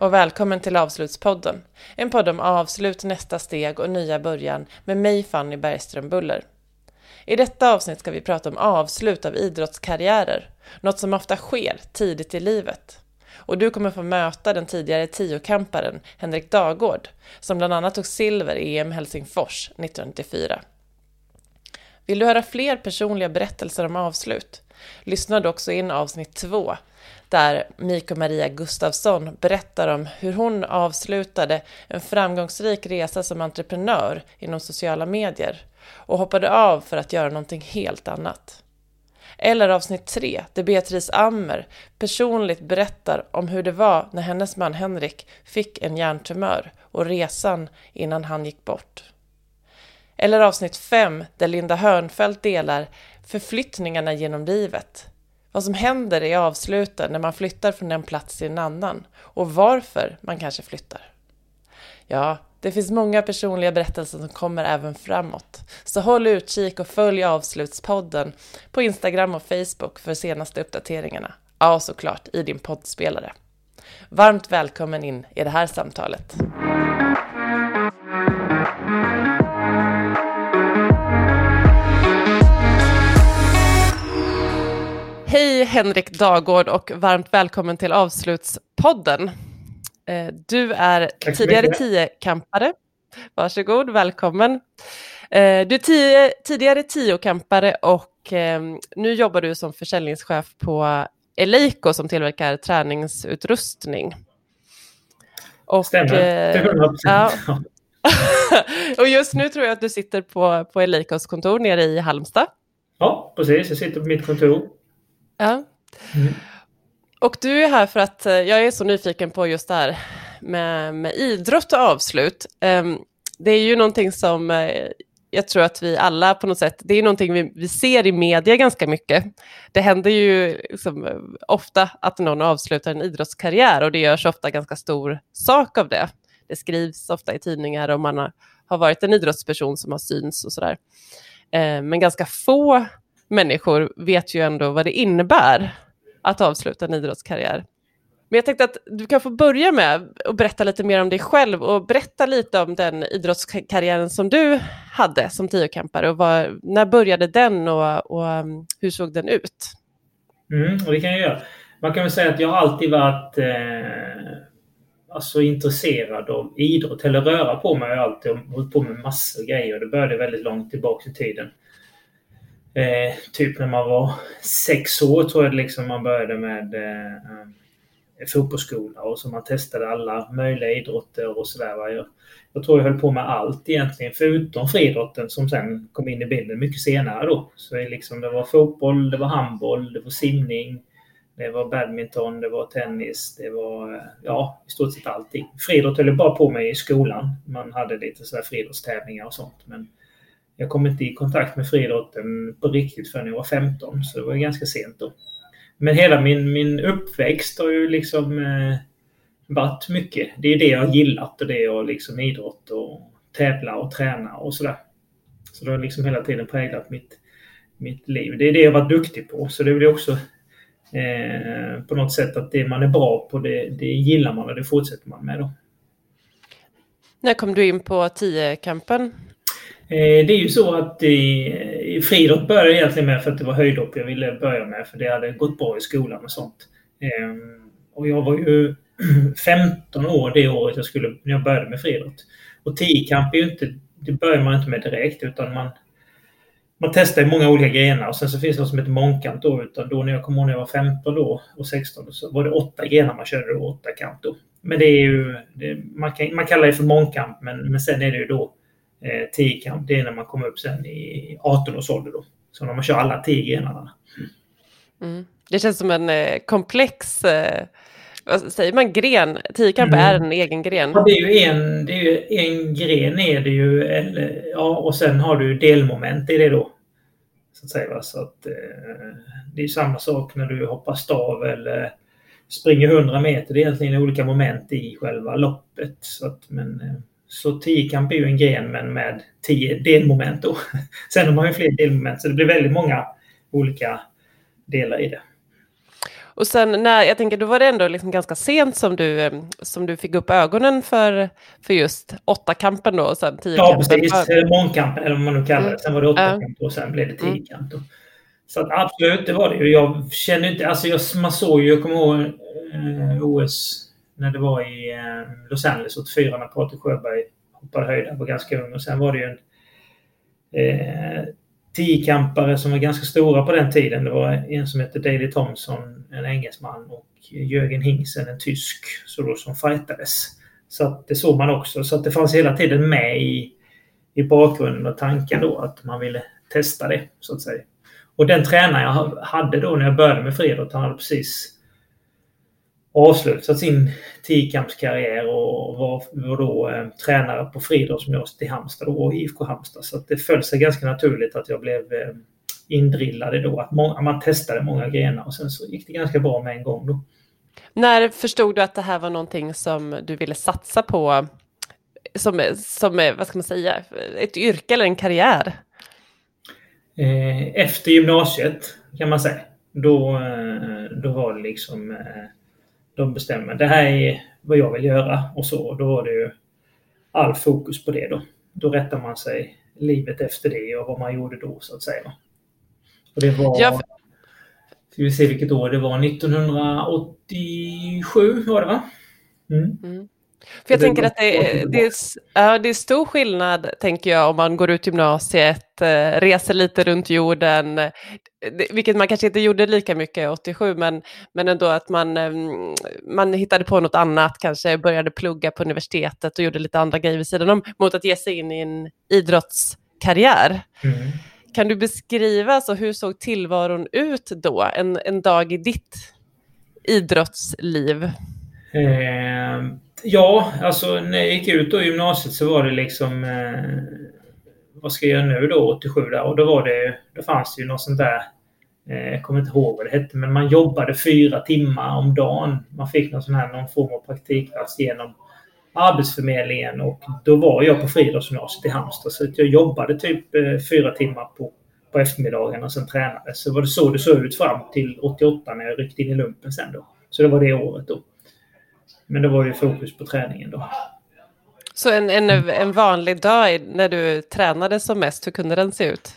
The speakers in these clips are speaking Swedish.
och välkommen till Avslutspodden. En podd om avslut, nästa steg och nya början med mig Fanny Bergström Buller. I detta avsnitt ska vi prata om avslut av idrottskarriärer, något som ofta sker tidigt i livet. Och du kommer få möta den tidigare tiokamparen Henrik Dagård, som bland annat tog silver i EM Helsingfors 1994. Vill du höra fler personliga berättelser om avslut? Lyssna då också in avsnitt två där Miko Maria Gustafsson berättar om hur hon avslutade en framgångsrik resa som entreprenör inom sociala medier och hoppade av för att göra någonting helt annat. Eller avsnitt 3, där Beatrice Ammer personligt berättar om hur det var när hennes man Henrik fick en hjärntumör och resan innan han gick bort. Eller avsnitt 5, där Linda Hörnfeldt delar förflyttningarna genom livet, vad som händer i avsluten när man flyttar från en plats till en annan och varför man kanske flyttar. Ja, det finns många personliga berättelser som kommer även framåt. Så håll utkik och följ Avslutspodden på Instagram och Facebook för senaste uppdateringarna. Ja, såklart i din poddspelare. Varmt välkommen in i det här samtalet. Hej Henrik Dagård och varmt välkommen till Avslutspodden. Eh, du är tidigare tiokampare. Varsågod, välkommen. Eh, du är tio, tidigare tiokampare och ehm, nu jobbar du som försäljningschef på Eleiko som tillverkar träningsutrustning. Och, Stämmer, till 100 ja. och just nu tror jag att du sitter på, på Eleikos kontor nere i Halmstad. Ja, precis. Jag sitter på mitt kontor. Ja. Mm. Och du är här för att eh, jag är så nyfiken på just det här med, med idrott och avslut. Um, det är ju någonting som uh, jag tror att vi alla på något sätt, det är någonting vi, vi ser i media ganska mycket. Det händer ju liksom, ofta att någon avslutar en idrottskarriär och det görs ofta ganska stor sak av det. Det skrivs ofta i tidningar om man har, har varit en idrottsperson som har syns och sådär. Uh, men ganska få människor vet ju ändå vad det innebär att avsluta en idrottskarriär. Men jag tänkte att du kan få börja med att berätta lite mer om dig själv och berätta lite om den idrottskarriären som du hade som tiokampare och var, när började den och, och mm, hur såg den ut? Mm, och det kan jag göra. Man kan väl säga att jag alltid varit eh, alltså intresserad av idrott eller röra på mig. Jag har alltid hållit på med massor av grejer. Det började väldigt långt tillbaka i tiden. Eh, typ när man var sex år tror jag liksom man började med eh, um, fotbollsskola och så man testade alla möjliga idrotter och sådär. Jag, jag tror jag höll på med allt egentligen förutom friidrotten som sen kom in i bilden mycket senare då. Så det, liksom, det var fotboll, det var handboll, det var simning, det var badminton, det var tennis, det var eh, ja, i stort sett allting. Friidrott höll jag bara på med i skolan. Man hade lite sådär friidrottstävlingar och sånt. Men jag kom inte i kontakt med friidrotten på riktigt förrän jag var 15, så det var ganska sent då. Men hela min, min uppväxt har ju liksom eh, varit mycket. Det är det jag har gillat och det är liksom idrott och tävla och träna och sådär. Så det har liksom hela tiden präglat mitt, mitt liv. Det är det jag varit duktig på. Så det blir också eh, på något sätt att det man är bra på, det, det gillar man och det fortsätter man med då. När kom du in på 10-kampen? Eh, det är ju så att i, friidrott började jag egentligen med för att det var höjdhopp jag ville börja med för det hade gått bra i skolan och sånt. Ehm, och jag var ju 15 år det året jag skulle, när jag började med friidrott. Och tiokamp är ju inte, det börjar man inte med direkt utan man, man testar i många olika grenar och sen så finns det något som heter mångkamp då. Utan då när jag kom ihåg när jag var 15 då och 16 så var det åtta grenar man körde då, åtta kamp då. Men det är ju, det, man, kan, man kallar det för mångkamp men, men sen är det ju då eh, 10 kamp, det är när man kommer upp sen i 18 års ålder då. Så när man kör alla 10 grenarna. Mm. Det känns som en eh, komplex, eh, vad säger man, gren? Tiokamp mm. är en egen gren. Ja, det är ju en, det är ju, en gren är det ju, eller, ja, och sen har du delmoment i det då. Så att säga, så att, eh, det är samma sak när du hoppar stav eller springer 100 meter. Det är egentligen olika moment i själva loppet. Så att, men, eh, så tiokamp är ju en gren men med tio delmoment då. Sen har man ju fler delmoment så det blir väldigt många olika delar i det. Och sen när, jag tänker, då var det ändå liksom ganska sent som du, eh, som du fick upp ögonen för, för just åttakampen då och sen tiokampen. Ja, precis. Mångkampen eller vad man nu kallar det. Mm. Sen var det åttakamp och sen blev det tiokamp. Mm. Så att absolut, det var det ju. Jag känner inte... Alltså jag, man såg ju, jag kommer ihåg eh, OS när det var i eh, Los Angeles 84 när Patrik Sjöberg hoppade höjd. Var ganska ung. Och sen var det ju en eh, tiokampare som var ganska stora på den tiden. Det var en som hette Daley Thompson, en engelsman, och Jörgen Hingsen, en tysk, så då, som fightades. Så att det såg man också. Så att det fanns hela tiden med i, i bakgrunden och tanken då att man ville testa det, så att säga. Och den tränare jag hade då när jag började med friidrott, han hade precis avslutat sin tiokampskarriär och var, var då eh, tränare på friidrottsgymnasiet i Halmstad och IFK Halmstad. Så det föll sig ganska naturligt att jag blev eh, indrillad då. Att många, man testade många grenar och sen så gick det ganska bra med en gång då. När förstod du att det här var någonting som du ville satsa på som, som vad ska man säga, ett yrke eller en karriär? Eh, efter gymnasiet kan man säga. Då, eh, då var det liksom de bestämmer det här är vad jag vill göra och så. Då var det ju all fokus på det då. Då rättar man sig livet efter det och vad man gjorde då så att säga. Och det var... Ja, Ska vi se vilket år det var? 1987 var det va? Mm. Mm. För jag tänker att det är, det, är, ja, det är stor skillnad, tänker jag, om man går ut gymnasiet, eh, reser lite runt jorden, vilket man kanske inte gjorde lika mycket 87, men, men ändå att man, ehm, man hittade på något annat, kanske började plugga på universitetet och gjorde lite andra grejer vid sidan om, mot att ge sig in i en idrottskarriär. Mm. Kan du beskriva, alltså, hur såg tillvaron ut då, en, en dag i ditt idrottsliv? Eh, ja, alltså när jag gick ut då i gymnasiet så var det liksom eh, vad ska jag göra nu då 87 där? Och då var det, då fanns det ju något sånt där eh, jag kommer inte ihåg vad det hette, men man jobbade fyra timmar om dagen. Man fick någon sån här, någon form av praktikplats genom Arbetsförmedlingen och då var jag på friidrottsgymnasiet i Halmstad. Så jag jobbade typ eh, fyra timmar på, på eftermiddagen och sen tränade. Så var det så det såg ut fram till 88 när jag ryckte in i lumpen sen då. Så det var det året då. Men det var ju fokus på träningen då. Så en, en, en vanlig dag när du tränade som mest, hur kunde den se ut?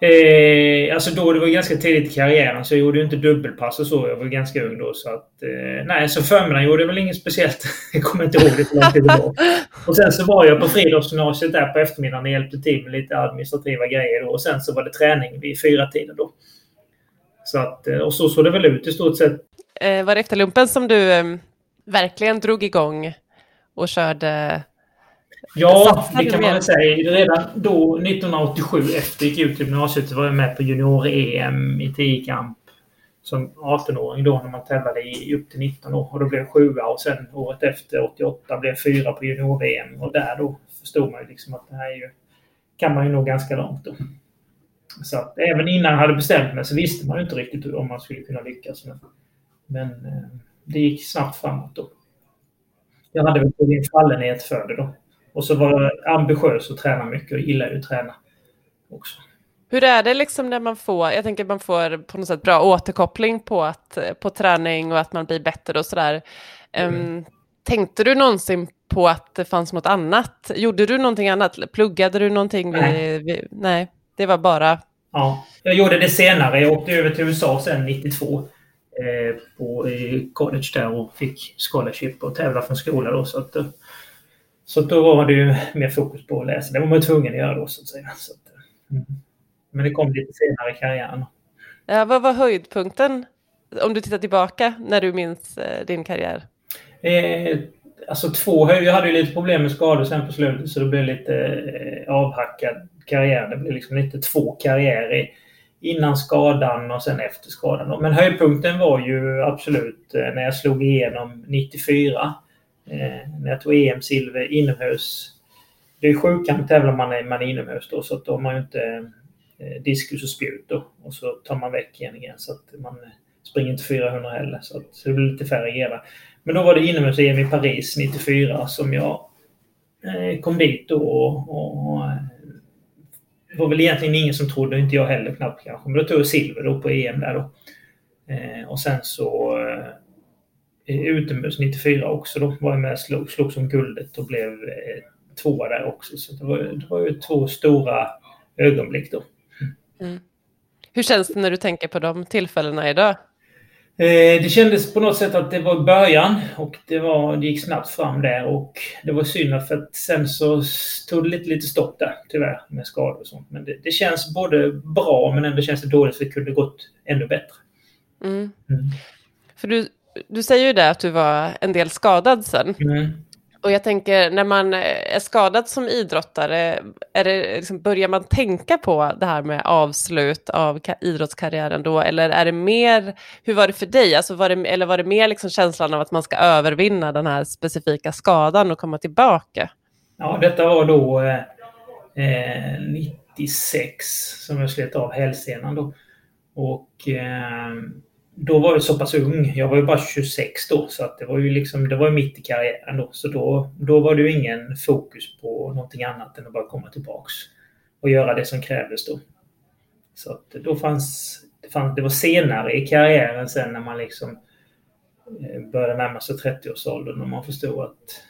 Eh, alltså då, det var ganska tidigt i karriären så jag gjorde inte dubbelpass och så. Jag var ganska ung då. Så att, eh, nej, så förmiddagen gjorde jag väl inget speciellt. jag kommer inte ihåg det hur lång tid det var. Och sen så var jag på friidrottsgymnasiet där på eftermiddagen och hjälpte till med lite administrativa grejer. Då. Och sen så var det träning vid fyra tiden då. Så att, eh, och så såg det väl ut i stort sett. Eh, var det efter lumpen som du eh, verkligen drog igång och körde... Ja, det kan man väl säga. Redan då, 1987, efter jag gick ut gymnasiet, så var jag med på junior-EM i tiokamp som 18-åring då när man tävlade i upp till 19 år. Och då blev jag sjua och sen året efter, 88, blev jag fyra på junior-VM. Och där då förstod man ju liksom att det här är ju, kan man ju nå ganska långt då. Så att även innan jag hade bestämt mig så visste man ju inte riktigt om man skulle kunna lyckas. Men, men eh, det gick snabbt framåt då jag hade väl en fallenhet för det då. Och så var jag ambitiös och tränade mycket och gillar ju att träna också. Hur är det liksom när man får, jag tänker att man får på något sätt bra återkoppling på, att, på träning och att man blir bättre och sådär. Mm. Um, tänkte du någonsin på att det fanns något annat? Gjorde du någonting annat? Pluggade du någonting? Nej. Vid, vid, nej, det var bara... Ja, jag gjorde det senare. Jag åkte över till USA sen 92 Eh, på college där och fick scholarship och tävla från skola då. Så, att, så att då var det ju mer fokus på att läsa. Det var man tvungen att göra då så att säga. Så att, mm. Men det kom lite senare i karriären. Ja, vad var höjdpunkten, om du tittar tillbaka, när du minns eh, din karriär? Eh, alltså två Jag hade ju lite problem med skador sen på slutet så det blev lite eh, avhackad karriär. Det blev liksom lite två karriärer innan skadan och sen efter skadan. Men höjdpunkten var ju absolut eh, när jag slog igenom 94. Eh, när jag tog EM-silver inomhus. Det är sjukamp tävlar man, man inomhus då, så att då har man ju inte eh, diskus och spjut då. Och så tar man väck igen igen så att man springer inte 400 heller. Så, att, så det blir lite färre grenar. Men då var det inomhus-EM i Paris 94 som jag kom dit då och, och det var väl egentligen ingen som trodde, inte jag heller knappt kanske. Men då tog jag silver då på EM där då. Eh, och sen så eh, utomhus 94 också då var jag med och slog, slog som guldet och blev eh, tvåa där också. Så det var, det var ju två stora ögonblick då. Mm. Hur känns det när du tänker på de tillfällena idag? Eh, det kändes på något sätt att det var början och det, var, det gick snabbt fram där och det var synd för att sen så tog det lite, lite stopp där tyvärr med skador och sånt. Men det, det känns både bra men ändå känns det dåligt för det kunde gått ännu bättre. Mm. Mm. För du, du säger ju det att du var en del skadad sen. Mm. Och jag tänker, när man eh, är skadad som idrottare, är det, liksom, börjar man tänka på det här med avslut av idrottskarriären då? Eller är det mer, hur var det för dig? Alltså var det, eller var det mer liksom känslan av att man ska övervinna den här specifika skadan och komma tillbaka? Ja, detta var då eh, eh 96 som jag slet av hälsenan då. Och eh, då var jag så pass ung. Jag var ju bara 26 då, så att det var ju liksom, det var mitt i karriären då. Så då, då var det ju ingen fokus på någonting annat än att bara komma tillbaks och göra det som krävdes då. Så att då fanns det, fanns, det var senare i karriären sen när man liksom eh, började närma sig 30-årsåldern och man förstod att,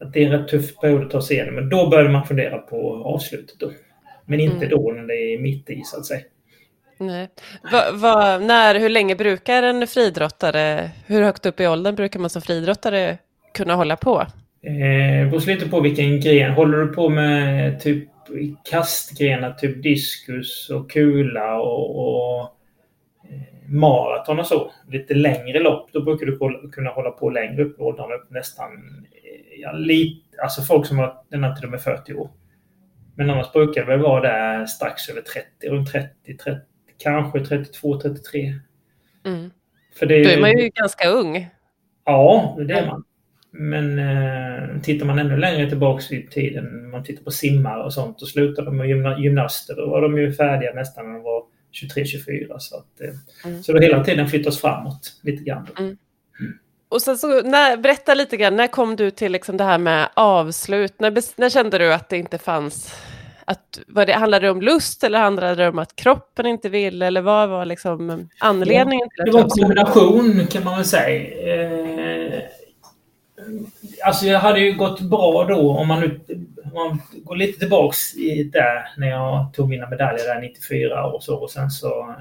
att det är en rätt tuff period att ta sig igenom. Men då började man fundera på avslutet då. Men inte mm. då när det är mitt i så att säga. Nej. Va, va, när, hur länge brukar en friidrottare, hur högt upp i åldern brukar man som friidrottare kunna hålla på? Eh, beror lite på vilken gren. Håller du på med typ kastgrenar, typ diskus och kula och, och eh, maraton och så, lite längre lopp, då brukar du kunna hålla på längre upp i åldrarna, upp nästan, eh, ja, lite, alltså folk som har denna till och med 40 år. Men annars brukar det väl vara där strax över 30, runt 30, 30 kanske 32, 33. Mm. För det, Då är man ju ganska ung. Ja, det är man. Men eh, tittar man ännu längre tillbaks i tiden, man tittar på simmare och sånt, och slutade de med gymna gymnaster, då var de ju färdiga nästan när de var 23-24. Så, att, eh, mm. så det hela tiden flyttas framåt lite grann. Mm. Mm. Och sen så, när, berätta lite grann, när kom du till liksom det här med avslut? När, när kände du att det inte fanns att, vad det, handlade det om lust eller handlade det om att kroppen inte ville? Eller vad var liksom anledningen? Ja, det var en kombination kan man väl säga. Eh, alltså jag hade ju gått bra då om man, nu, om man går lite tillbaks i där när jag tog mina medaljer där 94 och så och sen så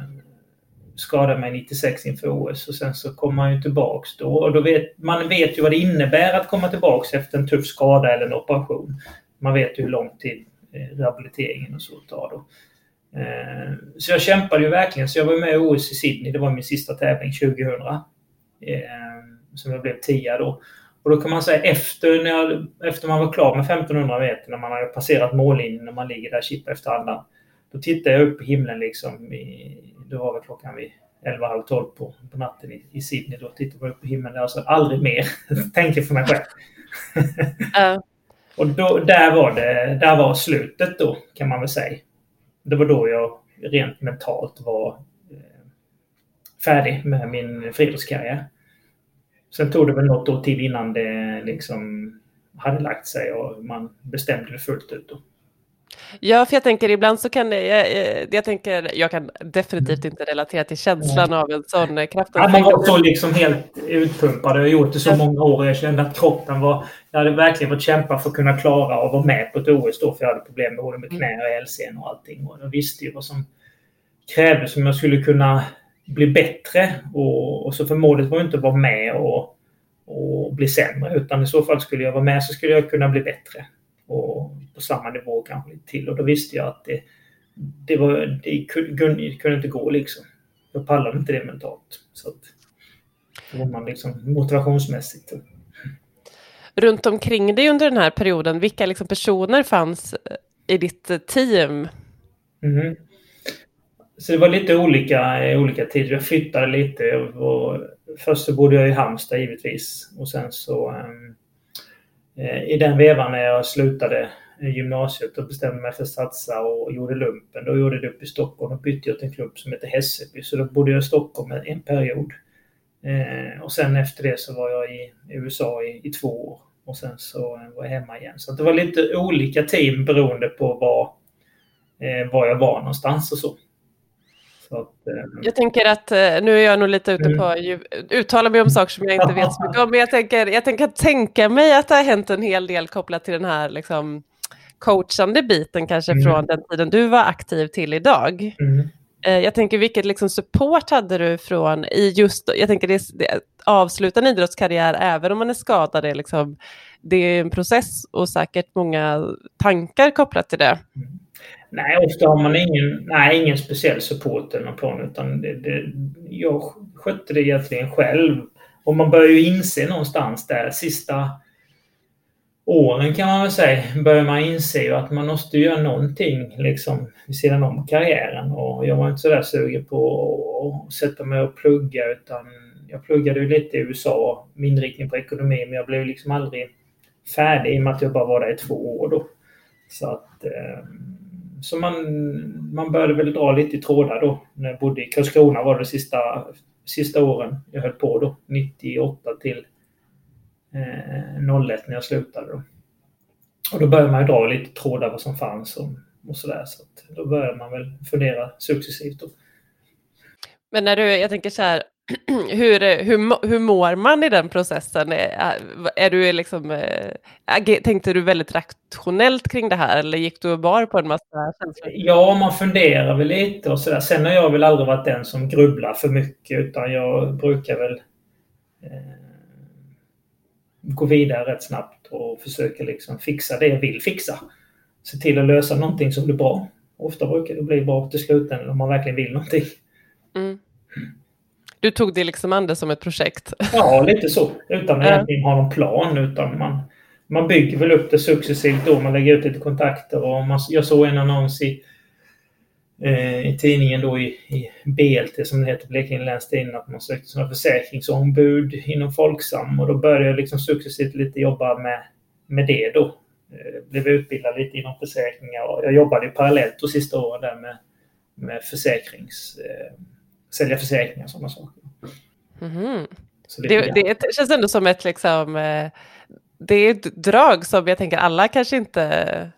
skadade mig 96 inför OS och sen så kom man ju tillbaks då och då vet man vet ju vad det innebär att komma tillbaks efter en tuff skada eller en operation. Man vet ju hur lång tid Eh, Eh, rehabiliteringen och så tar då. Eh, så jag kämpade ju verkligen. Så jag var med i OS i Sydney. Det var min sista tävling 2000. Eh, som jag blev tia då. Och då kan man säga efter, när jag, efter man var klar med 1500 meter, när man har passerat mållinjen, när man ligger där chippa efter andan. Då tittar jag upp i himlen liksom. I, då var väl klockan vid 11, halv 12 på, på natten i, i Sydney. Då tittar jag upp i himlen. Alltså aldrig mer, tänkte jag för mig själv. uh. Och då, där, var det, där var slutet då, kan man väl säga. Det var då jag rent mentalt var eh, färdig med min friidrottskarriär. Sen tog det väl något år till innan det liksom hade lagt sig och man bestämde det fullt ut. Då. Ja, för jag tänker ibland så kan det, jag, jag, tänker, jag kan definitivt inte relatera till känslan av en sån eh, kraft. Ja, man var så liksom helt utpumpad. Jag har gjort det så många år och jag kände att kroppen var... Jag hade verkligen fått kämpa för att kunna klara och vara med på ett OS då, för jag hade problem med både med knä och hälsen och allting. Och jag visste ju vad som krävdes om jag skulle kunna bli bättre. Och, och så för målet var inte att vara med och, och bli sämre, utan i så fall skulle jag vara med så skulle jag kunna bli bättre och på samma nivå kanske lite till. Och då visste jag att det, det, var, det kunde, det kunde inte gå liksom. Jag pallade inte det mentalt. Så att, då var man liksom motivationsmässigt. Runt omkring dig under den här perioden, vilka liksom personer fanns i ditt team? Mm. Så det var lite olika i olika tider. Jag flyttade lite. Och först så bodde jag i Halmstad givetvis. Och sen så um, Eh, Eh, i den vevan när jag slutade eh, gymnasiet och bestämde mig för att satsa och gjorde lumpen. Då gjorde jag det upp i Stockholm och bytte jag till en klubb som heter Hässelby. Så då bodde jag i Stockholm en period. Eh, och sen efter det så var jag i USA i, i två år. Och sen så eh, var jag hemma igen. Så det var lite olika team beroende på var, eh, var jag var någonstans och så. Att, eh... Jag tänker att, eh, nu är jag nog lite ute på att mm. uttala mig om saker som jag inte vet så mycket om, men jag tänker, jag tänker tänka mig att det har hänt en hel del kopplat till den här liksom, coachande biten kanske mm. från den tiden du var aktiv till idag. Mm. Eh, jag tänker vilket liksom support hade du från i just, jag tänker det, det avsluta en idrottskarriär även om man är skadad, är, liksom, det är en process och säkert många tankar kopplat till det. Mm. Nej, ofta har man ingen, nej, ingen speciell support eller någon plan utan det, det, jag skötte det egentligen själv. Och man börjar ju inse någonstans där sista åren kan man väl säga, börjar man inse att man måste göra någonting liksom vid sidan om karriären. Och jag var inte sådär sugen på att sätta mig och plugga utan jag pluggade ju lite i USA med inriktning på ekonomi men jag blev liksom aldrig färdig i och med att jag bara var där i två år då. Så att eh, så man, man började väl dra lite i trådar då. När jag bodde i Karlskrona var det sista, sista åren jag höll på då. 98 till eh, 01 när jag slutade då. Och då började man ju dra lite trådar vad som fanns och, och sådär. Så då började man väl fundera successivt. Då. Men när du, jag tänker så här, hur, hur, hur mår man i den processen? Är, är du liksom, äh, tänkte du väldigt rationellt kring det här eller gick du och bar på en massa känslor? Ja, man funderar väl lite och sådär. Sen har jag väl aldrig varit den som grubblar för mycket utan jag brukar väl eh, gå vidare rätt snabbt och försöka liksom fixa det jag vill fixa. Se till att lösa någonting som blir bra. Ofta brukar det bli bra till slutändan om man verkligen vill någonting. Mm. Du tog det liksom an det som ett projekt? Ja, lite så. Utan att egentligen ha någon plan. Utan man, man bygger väl upp det successivt då. Man lägger ut lite kontakter. Och man, jag såg en annons i, eh, i tidningen då i, i BLT som det heter, Blekinge Läns Tidning, att man sökte sådana försäkringsombud inom Folksam. Och då började jag liksom successivt lite jobba med, med det då. Eh, blev utbildad lite inom försäkringar. Och jag jobbade parallellt de sista åren där med, med försäkrings... Eh, sälja försäkringar och sådana saker. Mm. Det, det, det, känns ändå som ett, liksom, eh, det är ett drag som jag tänker alla kanske inte...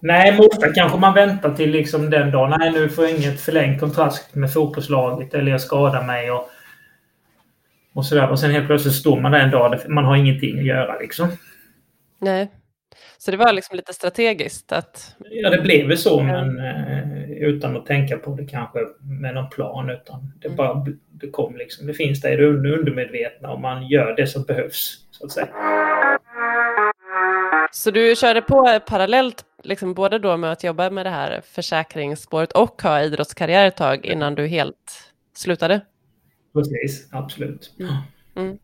Nej, ofta kanske man väntar till liksom den dagen. Nej, nu får jag inget förlängt kontrakt med fotbollslaget eller jag skadar mig och, och sådär. Och sen helt plötsligt står man där en dag man har ingenting att göra liksom. Nej. Så det var liksom lite strategiskt att... Ja, det blev väl så, men eh, utan att tänka på det kanske med någon plan. Utan det mm. bara det kom liksom. Det finns där i det undermedvetna och man gör det som behövs, så att säga. Så du körde på parallellt, liksom både då med att jobba med det här försäkringsspåret och ha idrottskarriär ett tag innan du helt slutade? Precis, absolut. Mm. Mm.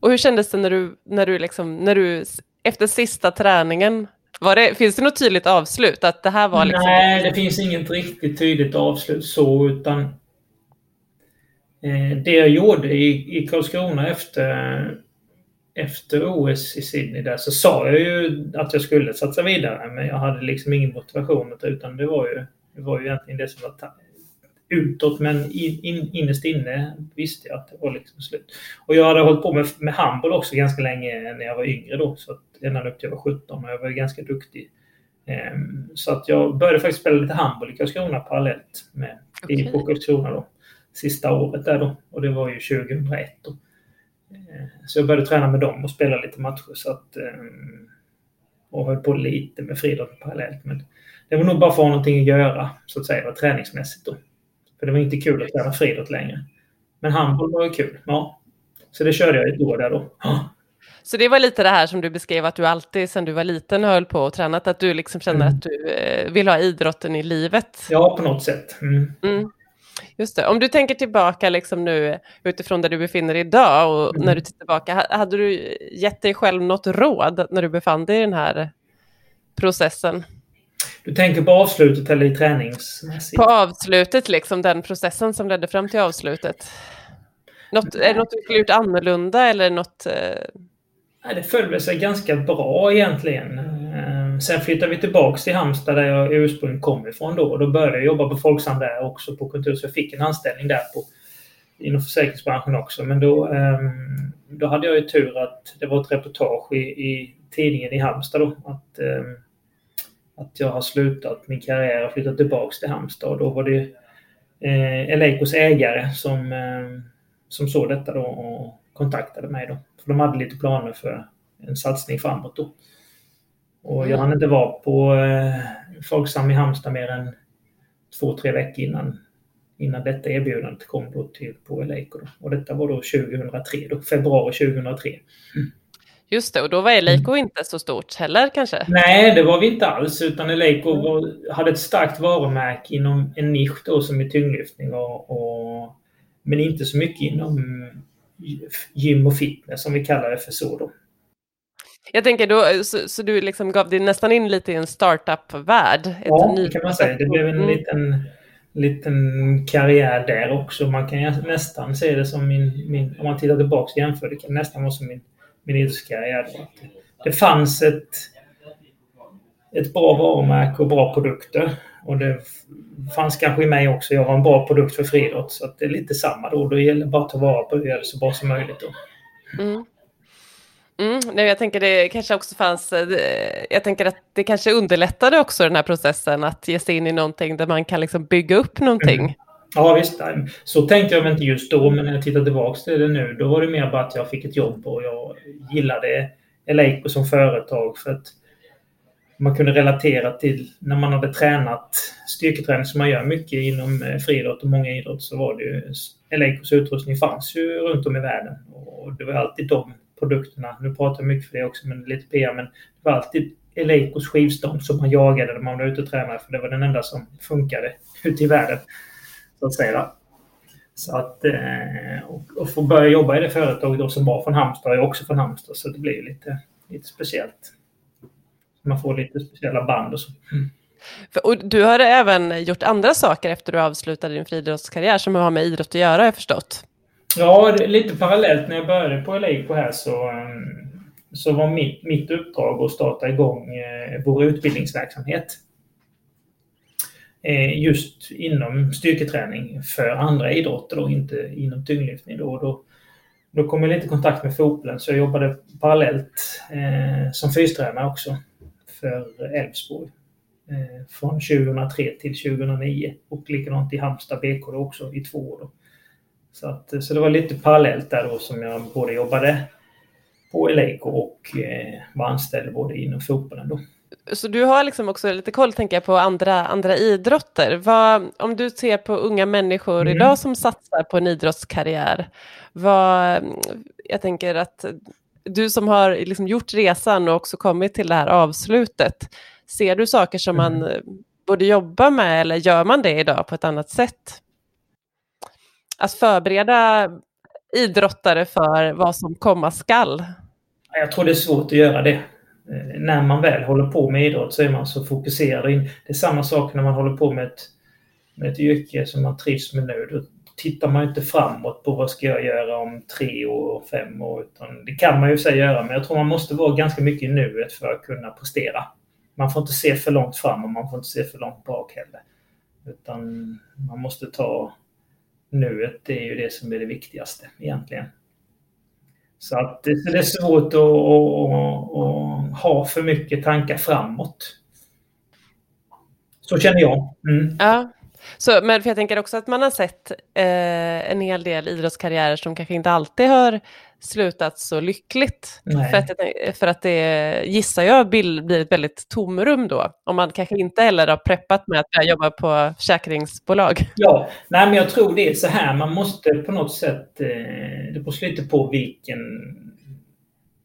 Och hur kändes det när du, när du, liksom, när du efter sista träningen, det, finns det något tydligt avslut? Att det här var liksom... Nej, det finns inget riktigt tydligt avslut så, utan eh, det jag gjorde i, i Karlskrona efter, efter OS i Sydney där så sa jag ju att jag skulle satsa vidare, men jag hade liksom ingen motivation utan det var ju, det var ju egentligen det som var utåt men in, in, innerst inne visste jag att det var liksom slut. Och jag hade hållit på med, med handboll också ganska länge när jag var yngre då. Så att ända upp till jag var 17 och jag var ganska duktig. Um, så att jag började faktiskt spela lite handboll i Karlskrona parallellt med okay. på Karlskrona då. Sista året där då. Och det var ju 2001 då. Uh, så jag började träna med dem och spela lite matcher så att um, och höll på lite med friidrott parallellt. Men det var nog bara för att ha någonting att göra, så att säga, träningsmässigt då. För det var inte kul att träna friidrott längre. Men handboll var ju kul. Ja. Så det körde jag ett år där då. Så det var lite det här som du beskrev att du alltid sedan du var liten höll på och tränat, att du liksom känner mm. att du eh, vill ha idrotten i livet? Ja, på något sätt. Mm. Mm. Just det. Om du tänker tillbaka liksom nu utifrån där du befinner dig idag och mm. när du tittar tillbaka, hade du gett dig själv något råd när du befann dig i den här processen? Du tänker på avslutet eller i träningsmässigt? På avslutet, liksom den processen som ledde fram till avslutet. Något, är det något du skulle gjort annorlunda eller något? Eh... det föll sig ganska bra egentligen. Eh, sen flyttade vi tillbaks till Halmstad där jag ursprungligen kom ifrån då. Och då började jag jobba på Folksam där också på kontor. Så jag fick en anställning där på, inom försäkringsbranschen också. Men då, ehm, då hade jag ju tur att det var ett reportage i, i tidningen i Halmstad då. Att, ehm, att jag har slutat min karriär och flyttat tillbaks till Halmstad. Och då var det eh, Eleikos ägare som, eh, som såg detta då och kontaktade mig då. För de hade lite planer för en satsning framåt då. Och jag mm. hann inte vara på eh, Folksam i Halmstad mer än två, tre veckor innan, innan detta erbjudandet kom då till, på Eleiko. Och detta var då 2003, då, februari 2003. Mm. Just det, och då var Eleiko mm. inte så stort heller kanske? Nej, det var vi inte alls. Utan Eleiko var, hade ett starkt varumärke inom en nisch då som är tyngdlyftning. Och, och, men inte så mycket inom gym och fitness som vi kallar det för så då. Jag tänker då, så, så du liksom gav dig nästan in lite i en startup-värld? Ja, det kan man säga. Det blev en mm. liten, liten karriär där också. Man kan nästan se det som min, min om man tittar tillbaka och jämför, det kan nästan vara som min, min idrottskarriär. Det fanns ett, ett bra varumärke och bra produkter. Och det fanns kanske i mig också. Jag var en bra produkt för friidrott. Så det är lite samma då. Det gäller bara att ta vara på det och göra det så bra som möjligt. Då. Mm. Mm, nej, jag tänker det kanske också fanns, eh, jag tänker att det kanske underlättade också den här processen att ge sig in i någonting där man kan liksom bygga upp någonting. Ja visst, så tänkte jag inte just då, men när jag tittar tillbaka till det nu, då var det mer bara att jag fick ett jobb och jag gillade Eleiko som företag för att man kunde relatera till när man hade tränat styrketräning som man gör mycket inom eh, friidrott och många idrott så var det ju Eleikos utrustning fanns ju runt om i världen och det var alltid de produkterna. Nu pratar jag mycket för det också, men lite PR. Men det var alltid Eleikos skivstång som man jagade när man var ute och tränade, för det var den enda som funkade ute i världen. Så att säga. Så att, eh, och, få börja jobba i det företaget då som var från Halmstad, är också från Halmstad, så det blir lite, lite speciellt. Man får lite speciella band och så. Mm. Och du har även gjort andra saker efter du avslutade din friidrottskarriär som har med idrott att göra, har jag förstått. Ja, lite parallellt när jag började på Eleiko här så, ehm, så var mitt, mitt uppdrag att starta igång eh, vår utbildningsverksamhet. Eh, just inom styrketräning för andra idrotter och inte inom tyngdlyftning. Då, då, då kom jag lite i kontakt med fotbollen så jag jobbade parallellt eh, som fystränare också för Elfsborg. Eh, från 2003 till 2009 och likadant i Halmstad BK också i två år. Då. Så, att, så det var lite parallellt där då som jag både jobbade på Eleiko och eh, var anställd både inom fotbollen då. Så du har liksom också lite koll tänker jag, på andra, andra idrotter. Vad, om du ser på unga människor mm. idag som satsar på en idrottskarriär, vad, jag tänker att du som har liksom gjort resan och också kommit till det här avslutet, ser du saker som mm. man borde jobba med eller gör man det idag på ett annat sätt? att förbereda idrottare för vad som komma skall? Jag tror det är svårt att göra det. Eh, när man väl håller på med idrott så är man så fokuserad. Det är samma sak när man håller på med ett, med ett yrke som man trivs med nu. Då tittar man inte framåt på vad ska jag göra om tre år och fem år. Utan det kan man ju säga göra, men jag tror man måste vara ganska mycket i nuet för att kunna prestera. Man får inte se för långt fram och man får inte se för långt bak heller. Utan man måste ta nuet det är ju det som är det viktigaste egentligen. Så att det, är svårt att, att, att, ha för mycket tankar framåt. Så känner jag. Mm. Ja, så, men för jag tänker också att man har sett eh, en hel del idrottskarriärer som kanske inte alltid har slutat så lyckligt. För att, för att det gissar jag blir ett väldigt tomrum då. Om man kanske inte heller har preppat med att jobba på försäkringsbolag. Ja, nej men jag tror det är så här. Man måste på något sätt, eh, det beror lite på vilken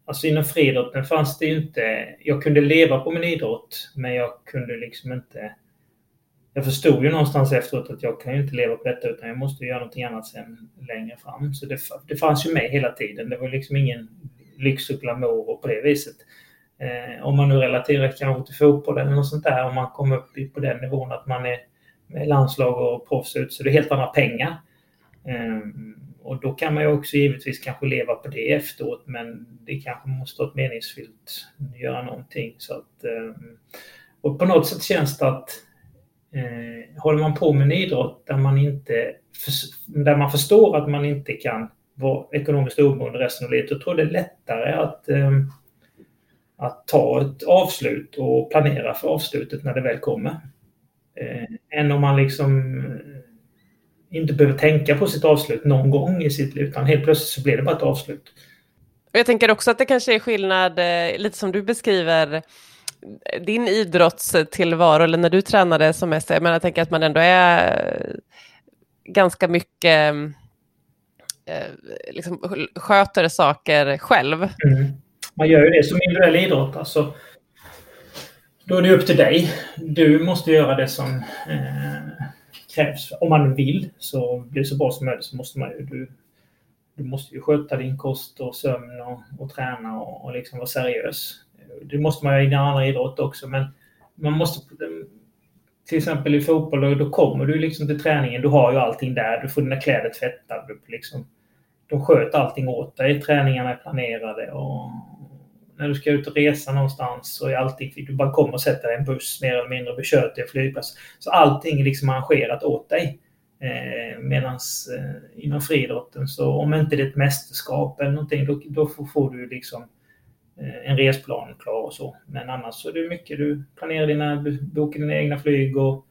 Alltså inom friidrotten fanns det ju inte... Jag kunde leva på min idrott, men jag kunde liksom inte jag förstod ju någonstans efteråt att jag kan ju inte leva på detta utan jag måste göra någonting annat sen längre fram. Så det, det fanns ju med hela tiden. Det var liksom ingen lyx och glamour och på det viset. Eh, om man nu relaterar kanske till fotboll eller något sånt där, om man kommer upp på den nivån att man är med landslag och proffs ut, så det är helt andra pengar. Eh, och då kan man ju också givetvis kanske leva på det efteråt, men det kanske måste vara meningsfyllt att göra någonting. Så att, eh, och på något sätt känns det att eh, håller man på med en idrott där man, inte, där man förstår att man inte kan vara ekonomiskt oberoende resten av livet, då tror jag det är lättare att, eh, att ta ett avslut och planera för avslutet när det väl kommer. Eh, än om man liksom eh, inte behöver tänka på sitt avslut någon gång i sitt liv, utan helt plötsligt så blir det bara ett avslut. Jag tänker också att det kanske är skillnad, eh, lite som du beskriver, din idrottstillvaro, eller när du tränade som mest, jag menar jag tänker att man ändå är eh, ganska mycket eh, eh, liksom, sköter saker själv. Mm. Man gör ju det som individuell idrott. Alltså, då är det upp till dig. Du måste göra det som eh, krävs. Om man vill så blir det så bra som möjligt så måste man ju... Du, du måste ju sköta din kost och sömn och, och träna och, och liksom vara seriös. Det måste man ju i andra idrott också men man måste till exempel i fotboll, då kommer du liksom till träningen. Du har ju allting där. Du får dina kläder tvättade. Liksom, de sköter allting åt dig. Träningarna är planerade och när du ska ut och resa någonstans så är allting... Du bara kommer och sätter dig i en buss mer eller mindre och kör till en flygplats. Så allting är liksom arrangerat åt dig. Eh, Medan eh, inom friidrotten så om inte det är ett mästerskap eller någonting då, då får du liksom en resplan klar och så. Men annars så är det mycket du planerar dina, bokar dina egna flyg och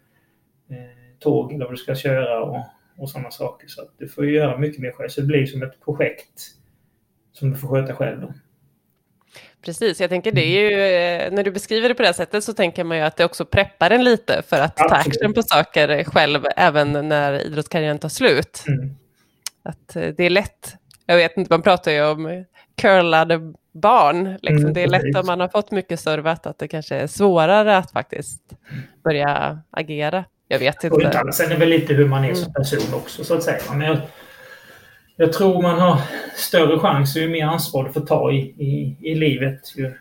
eh, tåg eller vad du ska köra och, och sådana saker. Så du får ju göra mycket mer själv. Så det blir som ett projekt som du får sköta själv. Då. Precis, jag tänker det är ju, eh, när du beskriver det på det sättet så tänker man ju att det också preppar en lite för att ta action på saker själv även när idrottskarriären tar slut. Mm. Att eh, det är lätt, jag vet inte, man pratar ju om curlade barn. Liksom. Mm, det är lätt om man har fått mycket servat att det kanske är svårare att faktiskt börja agera. Jag vet inte. Och sen är det väl lite hur man är som mm. person också så att säga. Men jag, jag tror man har större chans ju mer ansvar du får ta i, i, i livet ju,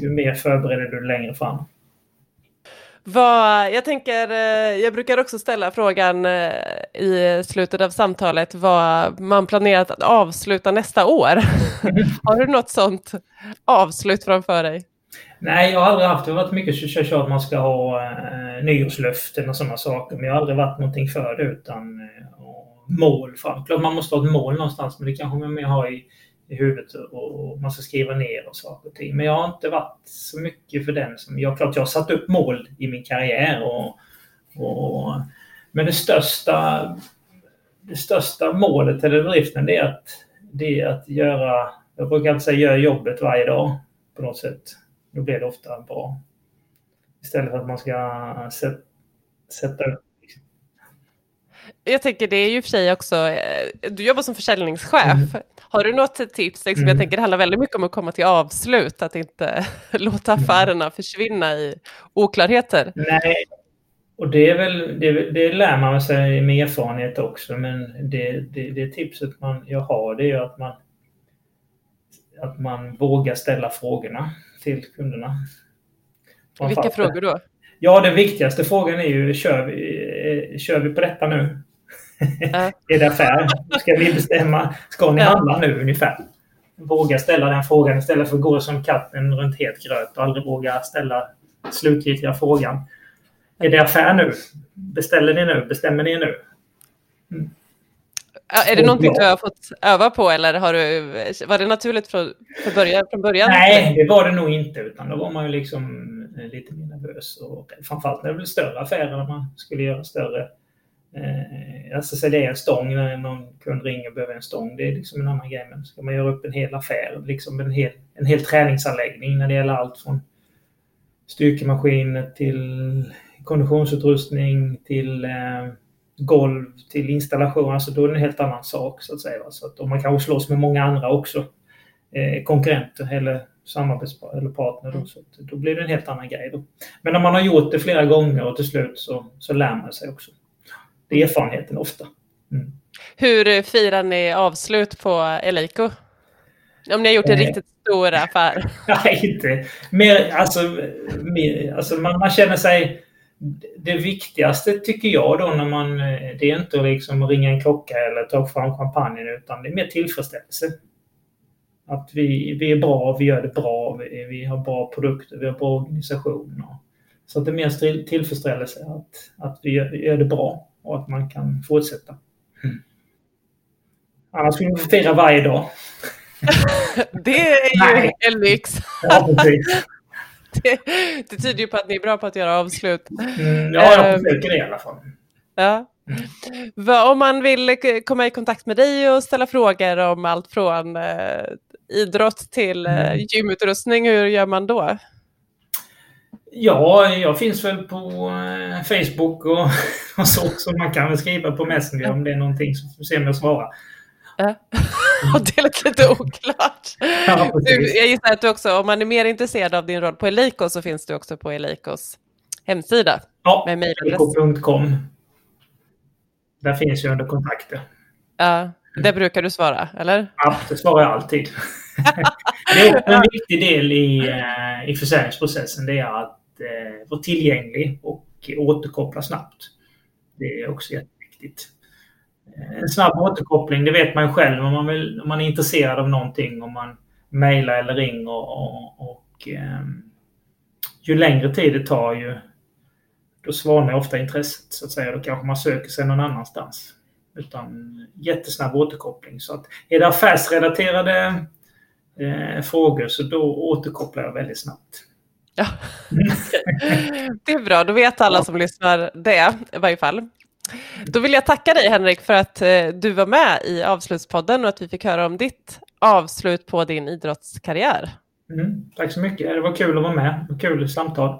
ju mer förbereder du längre fram. Vad, jag tänker, eh, jag brukar också ställa frågan eh, i slutet av samtalet vad man planerat att avsluta nästa år. har du något sånt avslut framför dig? Nej, jag har aldrig haft det. har varit mycket så att man ska ha eh, nyårslöften och sådana saker. Men jag har aldrig varit någonting för det utan eh, mål. Klart man måste ha ett mål någonstans men det kanske man mer har i i huvudet och man ska skriva ner och saker och ting. Men jag har inte varit så mycket för den. som Jag, klart jag har satt upp mål i min karriär. Och, och, men det största, det största målet eller driften det är, att, det är att göra, jag brukar alltid säga gör jobbet varje dag på något sätt. Då blir det ofta bra. Istället för att man ska sätta upp jag tänker det är ju för sig också, eh, du jobbar som försäljningschef. Mm. Har du något tips? Liksom, mm. Jag tänker det handlar väldigt mycket om att komma till avslut, att inte låta mm. affärerna försvinna i oklarheter. Nej, och det, är väl, det, det lär man sig med erfarenhet också, men det, det, det tipset man, jag har det är att man, att man vågar ställa frågorna till kunderna. Vilka frågor då? Ja, den viktigaste frågan är ju, kör vi, eh, kör vi på detta nu? Är det affär? Ska vi bestämma? Ska ni handla nu ungefär? Våga ställa den frågan istället för att gå som katten runt het gröt och aldrig våga ställa slutgiltiga frågan. Är det affär nu? Beställer ni nu? Bestämmer ni nu? Mm. Är det någonting du har fått öva på eller har du, var det naturligt från, början, från början? Nej, det var det nog inte. Utan då var man ju liksom lite mer nervös. Och framförallt när det blev större affärer, när man skulle göra större Eh, alltså sälja en stång när någon kund ringer och behöver en stång. Det är liksom en annan grej. Men ska man göra upp en hel affär, liksom en hel, en hel träningsanläggning när det gäller allt från styrkemaskiner till konditionsutrustning till eh, golv till installation. Alltså då är det en helt annan sak så att säga. Så att, och man kanske slåss med många andra också. Eh, konkurrenter eller samarbetspartner. Då, så då blir det en helt annan grej. Då. Men när man har gjort det flera gånger och till slut så, så lär man sig också. Det är erfarenheten ofta. Mm. Hur firar ni avslut på Eleiko? Om ni har gjort en eh, riktigt stor affär? Nej, inte. Mer, alltså, mer, alltså man, man, känner sig... Det viktigaste tycker jag då när man... Det är inte att liksom ringa en klocka eller ta fram champagnen utan det är mer tillfredsställelse. Att vi, vi är bra, vi gör det bra, vi, vi har bra produkter, vi har bra organisation. Och, så att det är mer tillfredsställelse att, att vi gör, gör det bra och att man kan fortsätta. Mm. Annars skulle vi fira varje dag. det är ju en lyx. ja, det, det tyder ju på att ni är bra på att göra avslut. Mm, ja, jag ehm, försöker det i alla fall. Ja. Om man vill komma i kontakt med dig och ställa frågor om allt från eh, idrott till eh, mm. gymutrustning, hur gör man då? Ja, jag finns väl på eh, Facebook och, och så också. Man kan väl skriva på Messenger om det är någonting så får vi se om jag svarar. Ja. det lät lite oklart. Ja, du, jag gissar att du också, om man är mer intresserad av din roll på Eliko så finns du också på Elikos hemsida. Ja, eliko.com. Där finns ju under kontakter. Ja, det brukar du svara, eller? Ja, det svarar jag alltid. det är en viktig del i, eh, i försäljningsprocessen. Det är att eh, vara tillgänglig och återkoppla snabbt. Det är också jätteviktigt. Eh, en snabb återkoppling, det vet man ju själv om man, vill, om man är intresserad av någonting. Om man mejlar eller ringer. Och, och eh, ju längre tid det tar ju då svalnar ofta intresset så att säga. Då kanske man söker sig någon annanstans. Utan jättesnabb återkoppling. Så att är det affärsrelaterade eh, frågor så då återkopplar jag väldigt snabbt. Ja. det är bra, då vet alla som lyssnar det i varje fall. Då vill jag tacka dig Henrik för att eh, du var med i avslutspodden och att vi fick höra om ditt avslut på din idrottskarriär. Mm, tack så mycket. Det var kul att vara med. Kul samtal.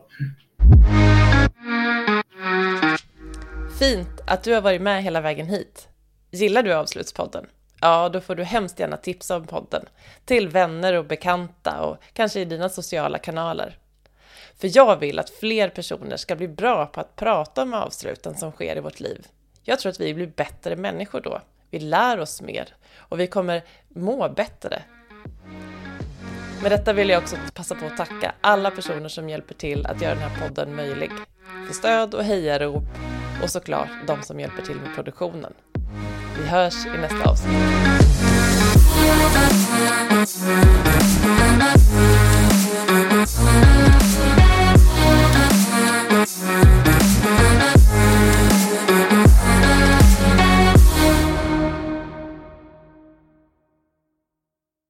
Fint att du har varit med hela vägen hit. Gillar du Avslutspodden? Ja, då får du hemskt gärna tipsa om podden till vänner och bekanta och kanske i dina sociala kanaler. För jag vill att fler personer ska bli bra på att prata om avsluten som sker i vårt liv. Jag tror att vi blir bättre människor då. Vi lär oss mer och vi kommer må bättre. Med detta vill jag också passa på att tacka alla personer som hjälper till att göra den här podden möjlig. För stöd och hejarop och såklart de som hjälper till med produktionen. Vi hörs i nästa avsnitt.